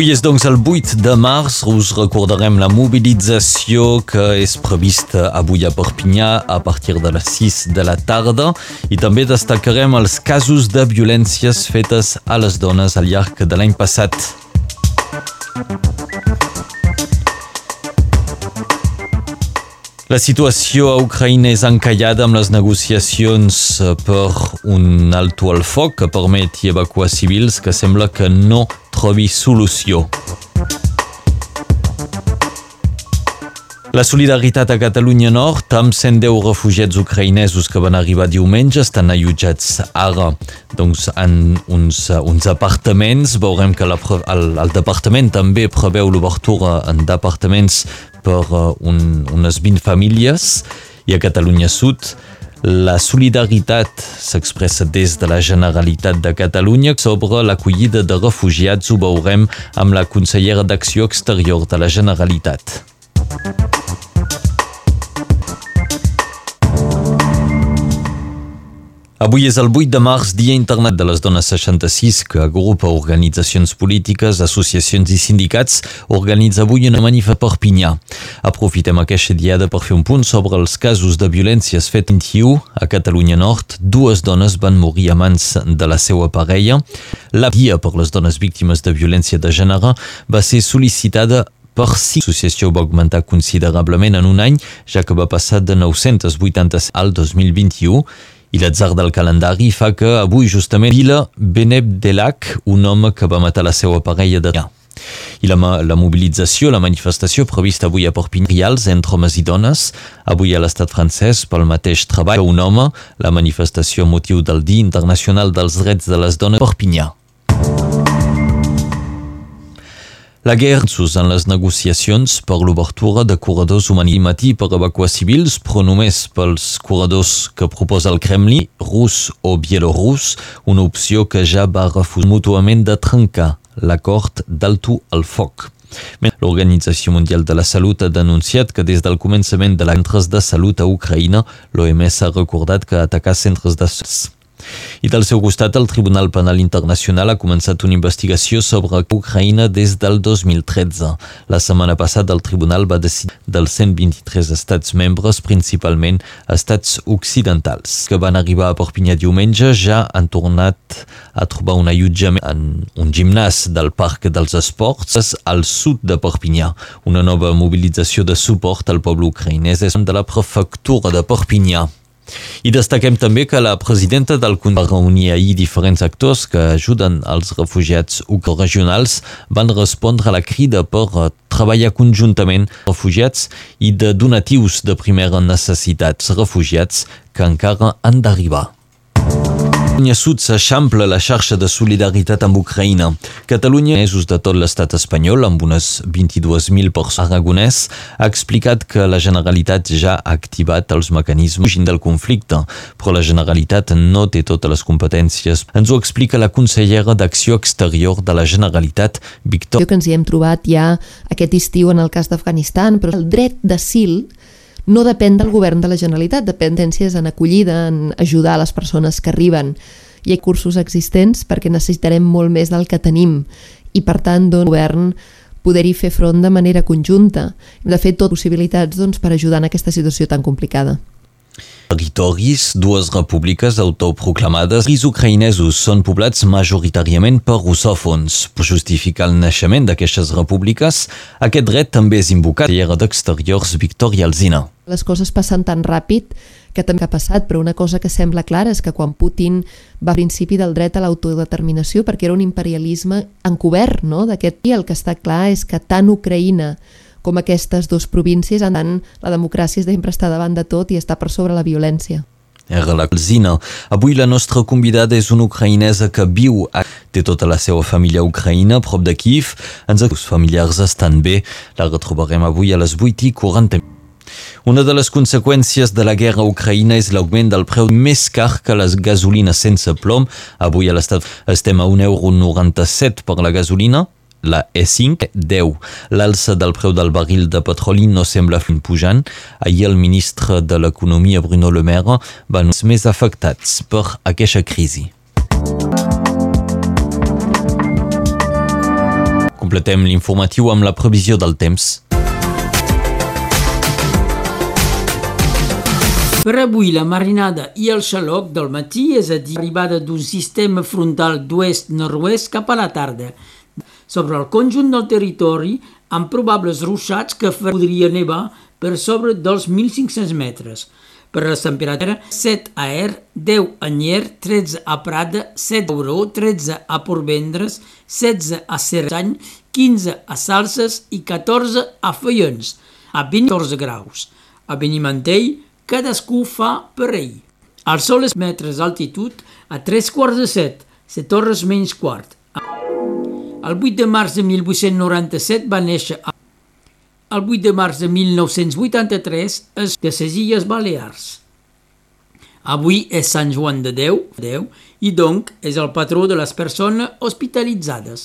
Avui és doncs el 8 de març, us recordarem la mobilització que és prevista avui a Perpinyà a partir de les 6 de la tarda i també destacarem els casos de violències fetes a les dones al llarg de l'any passat. La situació a Ucraïna és encallada amb les negociacions eh, per un alto al foc que permeti evacuar civils que sembla que no trobi solució. La solidaritat a Catalunya Nord amb 110 refugiats ucraïnesos que van arribar diumenge estan allotjats ara doncs, en uns, uns apartaments. Veurem que la, el, el departament també preveu l'obertura en departaments per uh, un, unes 20 famílies i a Catalunya Sud la solidaritat s'expressa des de la Generalitat de Catalunya sobre l'acollida de refugiats. Ho veurem amb la consellera d'Acció Exterior de la Generalitat. Avui és el 8 de març, Dia Internet de les Dones 66, que agrupa organitzacions polítiques, associacions i sindicats, organitza avui una manifa per Perpinyà. Aprofitem aquesta diada per fer un punt sobre els casos de violències fet 21 a Catalunya Nord. Dues dones van morir a mans de la seva parella. La Dia per les dones víctimes de violència de gènere va ser sol·licitada per si l'associació va augmentar considerablement en un any, ja que va passar de 980 al 2021 i l'atzar del calendari fa que avui justament Vila Beneb Delac, un home que va matar la seva parella de i la, la mobilització, la manifestació prevista avui a Perpinyals entre homes i dones, avui a l'estat francès pel mateix treball que un home, la manifestació motiu del Dia Internacional dels Drets de les Dones Perpinyà. La guerra en les negociacions per l'obertura de corredors humanitari per evacuar civils, però només pels corredors que proposa el Kremlin, rus o bielorús, una opció que ja va refusar mútuament de trencar l'acord d'alto al foc. L'Organització Mundial de la Salut ha denunciat que des del començament de l'entres de salut a Ucraïna, l'OMS ha recordat que atacar centres de i del seu costat, el Tribunal Penal Internacional ha començat una investigació sobre Ucraïna des del 2013. La setmana passada, el Tribunal va decidir dels 123 estats membres, principalment estats occidentals, que van arribar a Perpinyà diumenge, ja han tornat a trobar un allotjament en un gimnàs del Parc dels Esports al sud de Perpinyà. Una nova mobilització de suport al poble ucraïnès és de la prefectura de Perpinyà. I destaquem també que la presidenta del Consell va reunir ahir diferents actors que ajuden els refugiats regionals van respondre a la crida per eh, treballar conjuntament refugiats i de donatius de primera necessitat refugiats que encara han d'arribar. Catalunya Sud s'eixampla la xarxa de solidaritat amb Ucraïna. Catalunya, mesos de tot l'estat espanyol, amb unes 22.000 persones aragonès, ha explicat que la Generalitat ja ha activat els mecanismes del conflicte, però la Generalitat no té totes les competències. Ens ho explica la consellera d'Acció Exterior de la Generalitat, Victor. Que ens hi hem trobat ja aquest estiu en el cas d'Afganistan, però el dret d'asil no depèn del govern de la Generalitat, dependències en acollida, en ajudar les persones que arriben. Hi ha cursos existents perquè necessitarem molt més del que tenim i per tant el govern poder-hi fer front de manera conjunta. Hem de fer tot possibilitats doncs, per ajudar en aquesta situació tan complicada territoris, dues repúbliques autoproclamades, els ucraïnesos són poblats majoritàriament per russòfons. Per justificar el naixement d'aquestes repúbliques, aquest dret també és invocat a d'Exteriors Victoria Alzina. Les coses passen tan ràpid que també ha passat, però una cosa que sembla clara és que quan Putin va al principi del dret a l'autodeterminació perquè era un imperialisme encobert, no?, d'aquest i el que està clar és que tant Ucraïna com aquestes dues províncies, en tant, la democràcia sempre està davant de tot i està per sobre la violència. Era la Zina. Avui la nostra convidada és una ucraïnesa que viu a... té tota la seva família ucraïna prop de Kiev. Els familiars estan bé. La retrobarem avui a les 8 i 40 una de les conseqüències de la guerra a Ucraïna és l'augment del preu més car que les gasolines sense plom. Avui a l'estat estem a 1,97 euro per la gasolina, la E5 10. L'alça del preu del barril de petroli no sembla pujant. Ahir el ministre de l'Economia, Bruno Le Maire, va ser més afectats per aquesta crisi. Completem l'informatiu amb la previsió del temps. Per avui la marinada i el xaloc del matí, és a dir, arribada d'un sistema frontal d'oest-nord-oest cap a la tarda. Sobre el conjunt del territori, amb probables ruixats que podria nevar per sobre dels 1.500 metres. Per les temperatures, 7 a Er, 10 a Nyer, 13 a Prada, 7 a Euro, 13 a Porvendres, 16 a Serrany, 15 a Salses i 14 a Feions, a 14 graus. A Benimantell, cadascú fa per ell. El sol és metres d'altitud a tres quarts de set, se torres menys quart. El 8 de març de 1897 va néixer a... El 8 de març de 1983 és de les Illes Balears. Avui és Sant Joan de Déu, Déu i donc és el patró de les persones hospitalitzades.